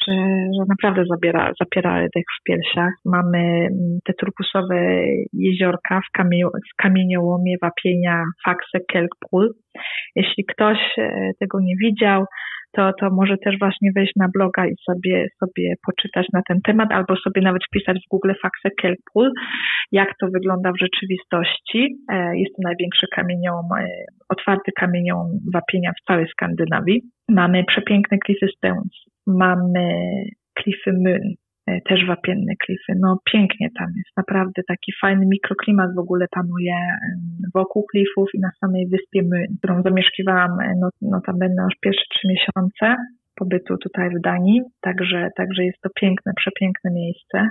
S3: że, że naprawdę zabiera, zapiera dech w piersiach. Mamy mm, te turkusowe jeziorka w, kamie, w kamieniołomie wapienia Faxe Kelkpool. Jeśli ktoś e, tego nie widział, to, to może też właśnie wejść na bloga i sobie, sobie poczytać na ten temat, albo sobie nawet wpisać w Google Faxe Kelpool, jak to wygląda w rzeczywistości. E, jest to największy kamieniołom, e, otwarty kamieniołom wapienia w całej Skandynawii. Mamy przepiękne klify Stones, mamy klify Myn, E, też wapienne klify. No pięknie tam jest, naprawdę taki fajny mikroklimat w ogóle panuje wokół klifów i na samej wyspie którą zamieszkiwałam e, no, notabene już pierwsze trzy miesiące pobytu tutaj w Danii, także, także jest to piękne, przepiękne miejsce.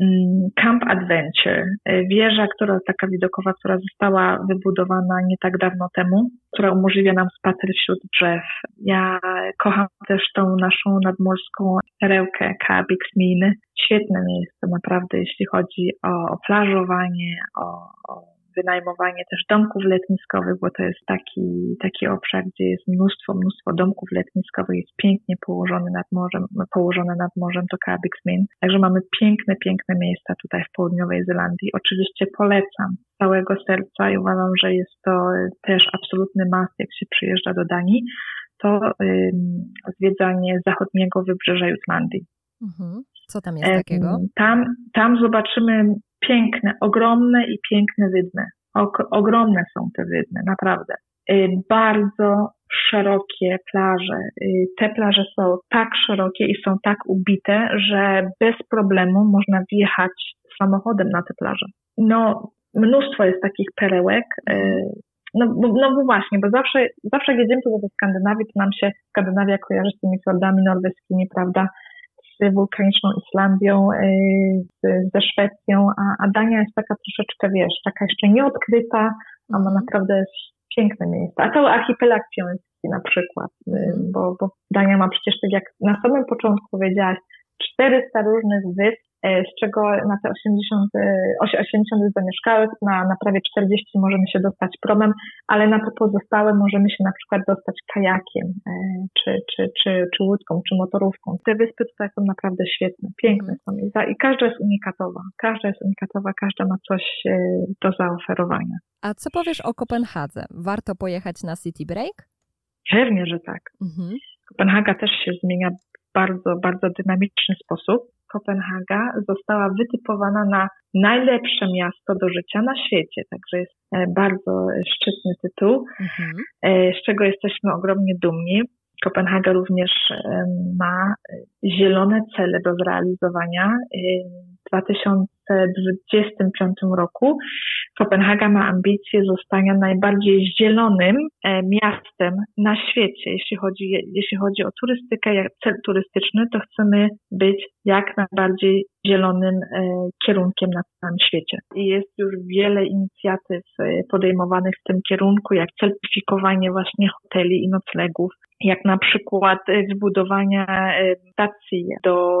S3: Mm, Camp Adventure, e, wieża, która taka widokowa, która została wybudowana nie tak dawno temu, która umożliwia nam spacer wśród drzew. Ja kocham też tą naszą nadmorską perełkę Kabix Min. Świetne miejsce naprawdę, jeśli chodzi o, o plażowanie, o, o wynajmowanie też domków letniskowych, bo to jest taki, taki obszar, gdzie jest mnóstwo, mnóstwo domków letniskowych, jest pięknie położony nad morzem, położone nad morzem, to Caribbean. Także mamy piękne, piękne miejsca tutaj w południowej Zelandii. Oczywiście polecam z całego serca i uważam, że jest to też absolutny must, jak się przyjeżdża do Danii, to zwiedzanie zachodniego wybrzeża Jutlandii.
S2: Mhm. Co tam jest takiego?
S3: Tam, tam zobaczymy piękne, ogromne i piękne wydmy. ogromne są te wydmy, naprawdę. Y, bardzo szerokie plaże. Y, te plaże są tak szerokie i są tak ubite, że bez problemu można wjechać samochodem na te plaże. No, mnóstwo jest takich perełek. No, no bo właśnie, bo zawsze, zawsze jak jedziemy tu do Skandynawii, to nam się Skandynawia kojarzy z tymi fiordami norweskimi, prawda? Z wulkaniczną Islandią, y, ze Szwecją, a, a Dania jest taka troszeczkę, wiesz, taka jeszcze nieodkryta, a ma mhm. naprawdę piękne miejsca. A to archipelag Fioński na przykład, y, mhm. bo, bo Dania ma przecież, tak jak na samym początku powiedziałaś, 400 różnych wysp, z czego na te 80, 80 e, zamieszkałych, na, na prawie 40 możemy się dostać promem, ale na to pozostałe możemy się na przykład dostać kajakiem, e, czy, czy, czy, czy łódką, czy motorówką. Te wyspy tutaj są naprawdę świetne, piękne są i, i każda jest unikatowa. Każda jest unikatowa, każda ma coś do zaoferowania.
S2: A co powiesz o Kopenhadze? Warto pojechać na City Break?
S3: Pewnie, że tak. Mhm. Kopenhaga też się zmienia bardzo, bardzo dynamiczny sposób. Kopenhaga została wytypowana na najlepsze miasto do życia na świecie, także jest e, bardzo szczytny tytuł, mhm. E, z czego jesteśmy ogromnie dumni. Kopenhaga również e, ma zielone cele do zrealizowania. W 2025 roku Kopenhaga ma ambicje zostania najbardziej zielonym miastem na świecie. Jeśli chodzi, jeśli chodzi o turystykę, jak cel turystyczny, to chcemy być jak najbardziej zielonym e, kierunkiem na całym świecie. I jest już wiele inicjatyw e, podejmowanych w tym kierunku, jak certyfikowanie właśnie hoteli i noclegów, jak na przykład zbudowania stacji do,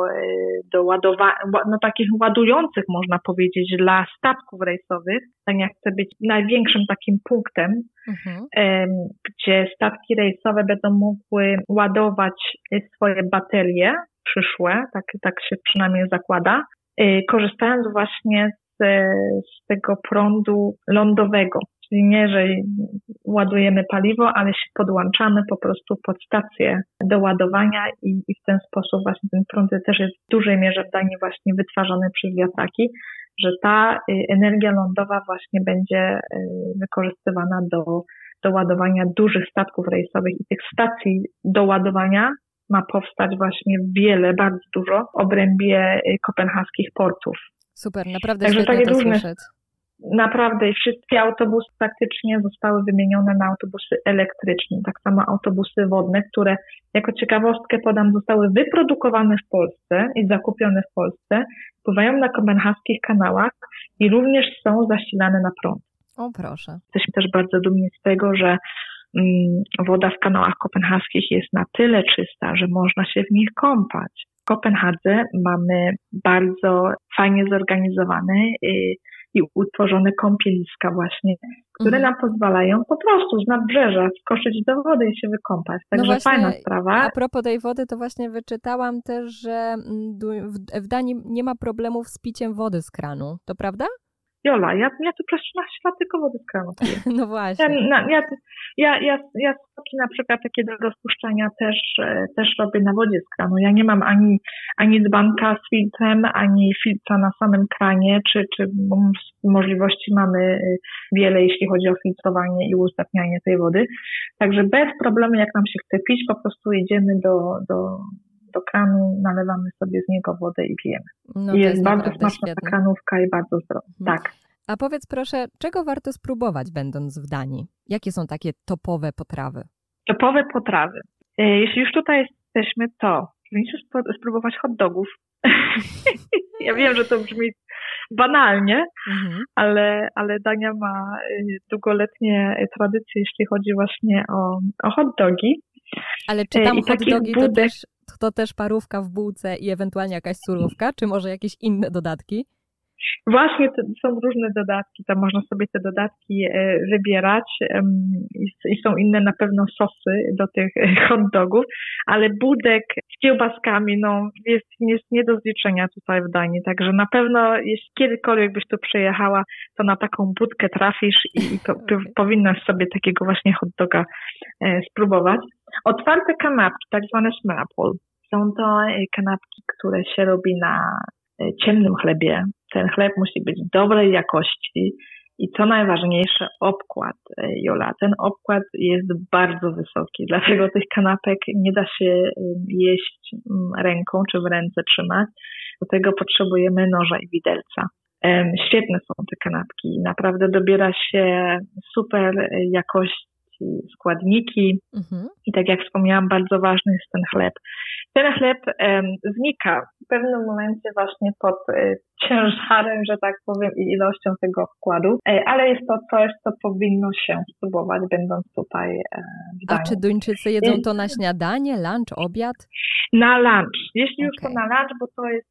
S3: do ładowania, no takich ładujących można powiedzieć dla statków rejsowych. Dania chce być największym takim punktem, mhm. gdzie statki rejsowe będą mogły ładować swoje baterie przyszłe, tak, tak się przynajmniej zakłada, y, korzystając właśnie z, z tego prądu lądowego. Czyli nie, że ładujemy paliwo, ale się podłączamy po prostu pod stację do ładowania i, i w ten sposób właśnie ten prąd też jest w dużej mierze w Danii właśnie wytwarzany przez wiatraki, że ta y, energia lądowa właśnie będzie y, wykorzystywana do, do ładowania dużych statków rejsowych i tych stacji do ładowania ma powstać właśnie wiele, bardzo dużo w obrębie y, kopenhaskich portów.
S2: Super, naprawdę Także świetnie to różne, słyszeć.
S3: Naprawdę wszystkie autobusy praktycznie zostały wymienione na autobusy elektryczne. Tak samo autobusy wodne, które jako ciekawostkę podam, zostały wyprodukowane w Polsce i zakupione w Polsce, pływają na kopenhaskich kanałach i również są zasilane na prąd.
S2: O proszę.
S3: Jesteśmy też bardzo dumni z tego, że mm, woda w kanałach kopenhaskich jest na tyle czysta, że można się w nich kąpać. W Kopenhadze mamy bardzo fajnie zorganizowany y, i utworzone kąpieliska właśnie, które
S2: Mhm.
S3: nam pozwalają po prostu z nadbrzeża skoczyć do wody i się wykąpać. Także
S2: No właśnie,
S3: fajna sprawa.
S2: A propos tej wody, to właśnie wyczytałam też, że mm, w Danii nie ma problemów z piciem wody z kranu. To prawda?
S3: Jola, ja, ja tu przez 13 lat tylko wody z.
S2: No
S3: Ja,
S2: właśnie.
S3: na, ja, ja, ja, ja soki na przykład takie do rozpuszczania też, e, też robię na wodzie z kranu. Ja nie mam ani, ani dzbanka z filtrem, ani filtra na samym kranie, czy, czy możliwości mamy e, wiele, jeśli chodzi o filtrowanie i uzdatnianie tej wody. Także bez problemu, jak nam się chce pić, po prostu idziemy do, do, do kranu, nalewamy sobie z niego wodę i pijemy.
S2: No
S3: I
S2: to
S3: jest bardzo smaczna ta kranówka i bardzo zdrowa.
S2: Mhm.
S3: Tak.
S2: A powiedz proszę, czego warto spróbować będąc w Danii? Jakie są takie topowe potrawy?
S3: topowe potrawy. E, Jeśli już tutaj jesteśmy, to powinniśmy spróbować hot dogów. ja wiem, że to brzmi banalnie,
S2: Mhm.
S3: ale, ale Dania ma e, długoletnie tradycje, jeśli chodzi właśnie o, o hot dogi.
S2: Ale czy
S3: E,
S2: tam
S3: i
S2: hot dogi to
S3: budek-
S2: też, to też parówka w bułce i ewentualnie jakaś surówka, czy może jakieś inne dodatki?
S3: Właśnie to są różne dodatki, tam można sobie te dodatki e, wybierać i są inne na pewno sosy do tych e, hot dogów, ale budek z kiełbaskami no, jest, jest nie do zliczenia tutaj w Danii, także na pewno jeśli kiedykolwiek byś tu przyjechała, to na taką budkę trafisz i, i po,
S2: Okej.
S3: powinnaś sobie takiego właśnie hot doga e, spróbować. Otwarte kanapki, tak zwane smapple. Są to kanapki, które się robi na ciemnym chlebie. Ten chleb musi być dobrej jakości i co najważniejsze, obkład, e, Jola. Ten obkład jest bardzo wysoki, dlatego tych kanapek nie da się e, jeść ręką czy w ręce trzymać. Do tego potrzebujemy noża i widelca. Świetne są te kanapki. Naprawdę dobiera się super e, jakości składniki,
S2: Mhm.
S3: i tak jak wspomniałam, bardzo ważny jest ten chleb. Ten chleb em, znika w pewnym momencie właśnie pod e, ciężarem, że tak powiem, i ilością tego wkładu, e, ale jest to coś, co powinno się spróbować, będąc tutaj e, w
S2: A
S3: Danii.
S2: czy Duńczycy jedzą to na śniadanie, lunch, obiad?
S3: Na lunch. Jeśli już to na lunch, bo to jest,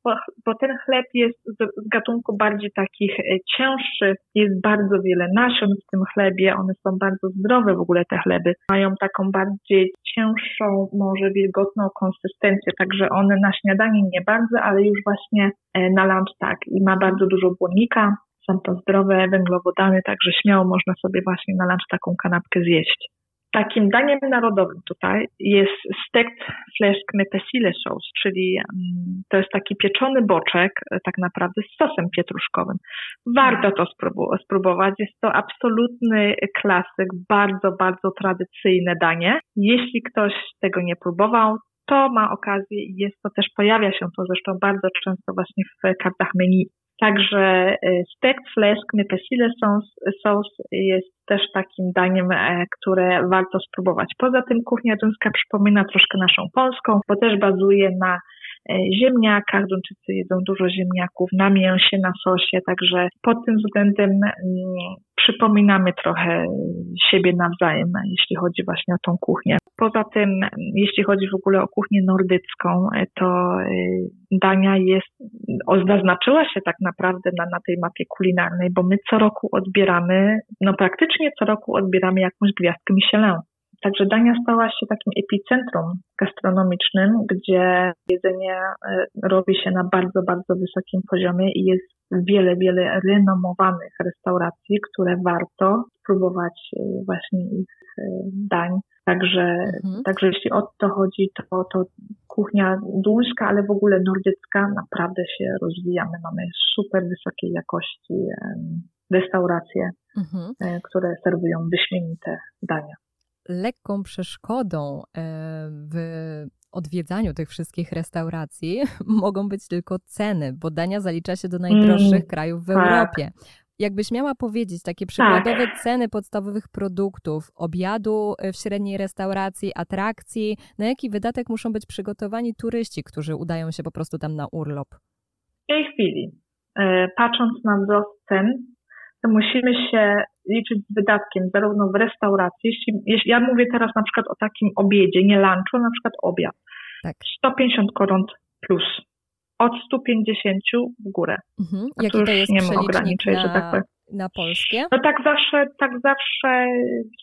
S3: bo, ten chleb jest z, gatunku bardziej takich e, cięższych, jest bardzo wiele nasion w tym chlebie, one są bardzo zdrowe w ogóle te chleby. Mają taką bardziej cięższą, może wilgotną konsystencję, także one na śniadanie nie bardzo, ale już właśnie e, na lunch tak. I ma bardzo dużo błonnika, są to zdrowe węglowodany, także śmiało można sobie właśnie na lunch taką kanapkę zjeść. Takim daniem narodowym tutaj jest stekt fläsk med persille sauce, czyli mm, to jest taki pieczony boczek e, tak naprawdę z sosem pietruszkowym. Warto to sprób- spróbować. Jest to absolutny klasyk, bardzo, bardzo tradycyjne danie. Jeśli ktoś tego nie próbował, to ma okazję i jest to też, pojawia się to zresztą bardzo często właśnie w kartach menu. Także e, stekt fläsk med persille sauce, jest też takim daniem, e, które warto spróbować. Poza tym kuchnia duńska przypomina troszkę naszą polską, bo też bazuje na ziemniakach. Duńczycy jedzą dużo ziemniaków, na mięsie, na sosie, także pod tym względem mm, przypominamy trochę siebie nawzajem, jeśli chodzi właśnie o tą kuchnię. Poza tym, mm, jeśli chodzi w ogóle o kuchnię nordycką, e, to e, Dania jest, zaznaczyła się tak naprawdę na, na tej mapie kulinarnej, bo my co roku odbieramy, no praktycznie co roku odbieramy jakąś gwiazdkę Michelin. Także Dania stała się takim epicentrum gastronomicznym, gdzie jedzenie e, robi się na bardzo, bardzo wysokim poziomie i jest wiele, wiele renomowanych restauracji, które warto spróbować e, właśnie ich e, dań. Także,
S2: Mhm.
S3: także jeśli o to chodzi, to, to kuchnia duńska, ale w ogóle nordycka naprawdę się rozwija. My mamy super wysokiej jakości restauracje,
S2: Mhm.
S3: które serwują wyśmienite dania.
S2: Lekką przeszkodą e, w odwiedzaniu tych wszystkich restauracji mogą być tylko ceny, bo Dania zalicza się do najdroższych
S3: Mm,
S2: krajów w
S3: tak.
S2: Europie. Jakbyś miała powiedzieć takie przykładowe tak. ceny podstawowych produktów, obiadu e, w średniej restauracji, atrakcji, na jaki wydatek muszą być przygotowani turyści, którzy udają się po prostu tam na urlop?
S3: W tej chwili, e, patrząc na wzrost cen, musimy się liczyć z wydatkiem zarówno w restauracji, jeśli, jeśli ja mówię teraz na przykład o takim obiedzie, nie lunchu, na przykład obiad. Tak. 150 koron plus. Od 150 w górę.
S2: Mhm. Jaki to jest nie ma ograniczeń, na, że tak powiem. Na polskie?
S3: No tak zawsze, tak zawsze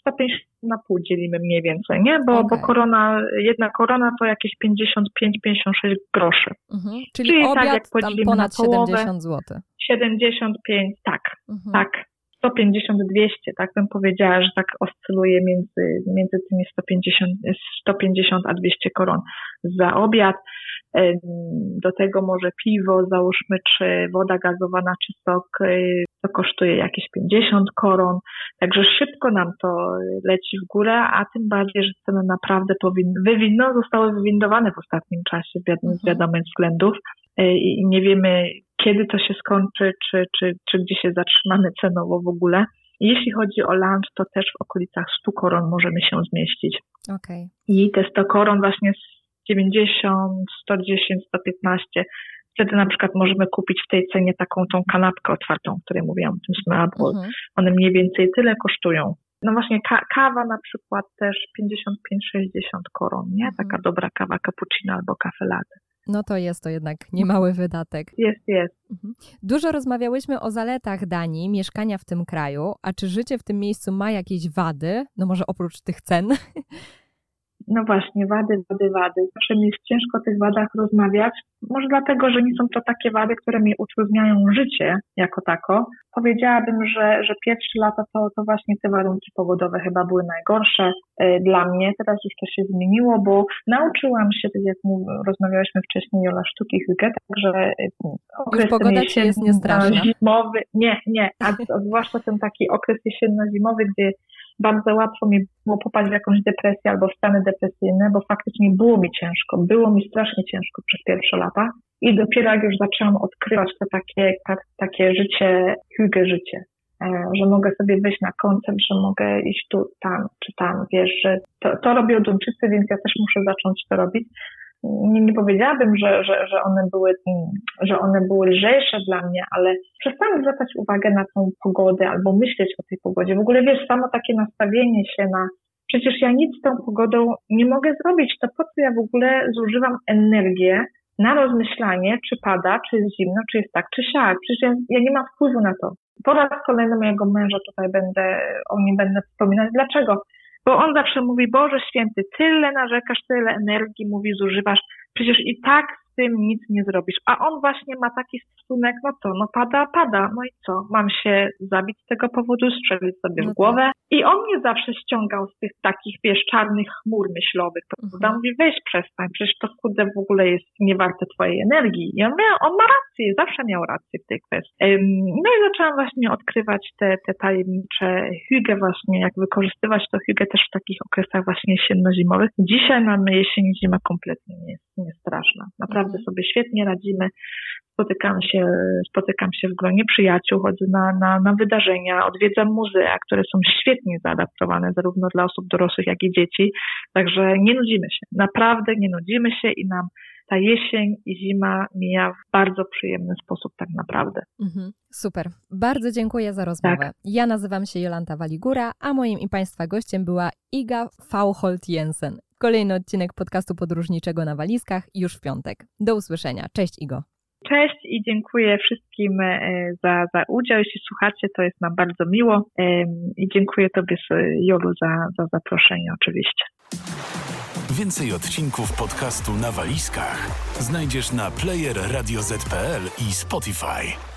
S3: 150 na pół dzielimy mniej więcej, nie? Bo, okay. bo korona, jedna korona to jakieś 55-56 groszy.
S2: Mhm. Czyli, Czyli tak obiad tak jak podzielimy ponad na połowę, 70 zł.
S3: 75, tak, mhm. tak. 150-200, tak bym powiedziała, że tak oscyluje między, między tymi 150, 150 a 200 koron za obiad. Do tego może piwo, załóżmy, czy woda gazowana, czy sok, y, to kosztuje jakieś 50 koron. Także szybko nam to leci w górę, a tym bardziej, że ceny naprawdę powinny, wywinno, zostały wywindowane w ostatnim czasie z mhm. wiadomych względów y, i nie wiemy, kiedy to się skończy, czy, czy, czy gdzie się zatrzymamy cenowo w ogóle. Jeśli chodzi o lunch, to też w okolicach 100 koron możemy się zmieścić.
S2: Okay.
S3: I te 100 koron właśnie z 90, 110, 115. Wtedy na przykład możemy kupić w tej cenie taką tą kanapkę otwartą, o której mówiłam, tym small mhm. One mniej więcej tyle kosztują. No właśnie ka kawa na przykład też 55-60 koron, nie? Mhm. Taka dobra kawa cappuccino albo kafe latte.
S2: No to jest to jednak niemały wydatek.
S3: Jest, jest.
S2: Mhm. Dużo rozmawiałyśmy o zaletach Danii, mieszkania w tym kraju, a czy życie w tym miejscu ma jakieś wady? No może oprócz tych cen?
S3: No właśnie, wady, wady, wady. Zawsze mi jest ciężko o tych wadach rozmawiać. Może dlatego, że nie są to takie wady, które mi utrudniają życie jako tako. Powiedziałabym, że, że pierwsze lata to, to właśnie te warunki pogodowe chyba były najgorsze e, dla mnie. Teraz już to się zmieniło, bo nauczyłam się, tak jak rozmawialiśmy wcześniej, o sztuki Hygge, także e,
S2: okres pogoda jesienny, jest niestraszna.
S3: zimowy, nie, nie, a, a zwłaszcza ten taki okres jesienno-zimowy, gdzie bardzo łatwo mi było popaść w jakąś depresję albo w stany depresyjne, bo faktycznie było mi ciężko, było mi strasznie ciężko przez pierwsze lata i dopiero jak już zaczęłam odkrywać to takie, tak, takie życie, hygge życie, e, że mogę sobie wyjść na koncert, że mogę iść tu, tam, czy tam, wiesz, że to, to robią Duńczycy, więc ja też muszę zacząć to robić nie, nie powiedziałabym, że, że, że, one były, że one były lżejsze dla mnie, ale przestałam zwracać uwagę na tą pogodę albo myśleć o tej pogodzie. W ogóle wiesz, samo takie nastawienie się na przecież ja nic z tą pogodą nie mogę zrobić, to po co ja w ogóle zużywam energię na rozmyślanie, czy pada, czy jest zimno, czy jest tak, czy siak. Przecież ja, ja nie mam wpływu na to. Po raz kolejny mojego męża tutaj będę, o nim będę wspominać. Dlaczego? Bo on zawsze mówi, Boże Święty, tyle narzekasz, tyle energii, mówi, zużywasz, przecież i tak z tym nic nie zrobisz. A on właśnie ma taki stosunek, no to, no pada, pada, no i co? Mam się zabić z tego powodu, strzelić sobie w no głowę. Tak. I on mnie zawsze ściągał z tych takich, wiesz, czarnych chmur myślowych, prawda? Mhm. Mówi, weź przestań, przecież to kurde w ogóle jest niewarte twojej energii. I on, miał, on ma rację, zawsze miał rację w tej kwestii. No i zaczęłam właśnie odkrywać te, te tajemnicze hygge właśnie, jak wykorzystywać to hygge też w takich okresach właśnie jesienno-zimowych. Dzisiaj mamy jesień i zima kompletnie nie jest, nie straszna. Naprawdę mhm. sobie świetnie radzimy spotykam się, spotykam się w gronie przyjaciół, chodzę na, na, na wydarzenia, odwiedzam muzea, które są świetnie zaadaptowane zarówno dla osób dorosłych, jak i dzieci. Także nie nudzimy się. Naprawdę nie nudzimy się i nam ta jesień i zima mija w bardzo przyjemny sposób tak naprawdę. Mhm,
S2: super. Bardzo dziękuję za rozmowę. Tak. Ja nazywam się Jolanta Waligura, a moim i Państwa gościem była Iga Fauholt Jensen. Kolejny odcinek podcastu podróżniczego na walizkach już w piątek. Do usłyszenia. Cześć Igo.
S3: Cześć i dziękuję wszystkim e, za, za udział. Jeśli słuchacie, to jest nam bardzo miło i dziękuję Tobie, Jolu, za, za zaproszenie oczywiście.
S1: Więcej odcinków podcastu na walizkach znajdziesz na player i Spotify.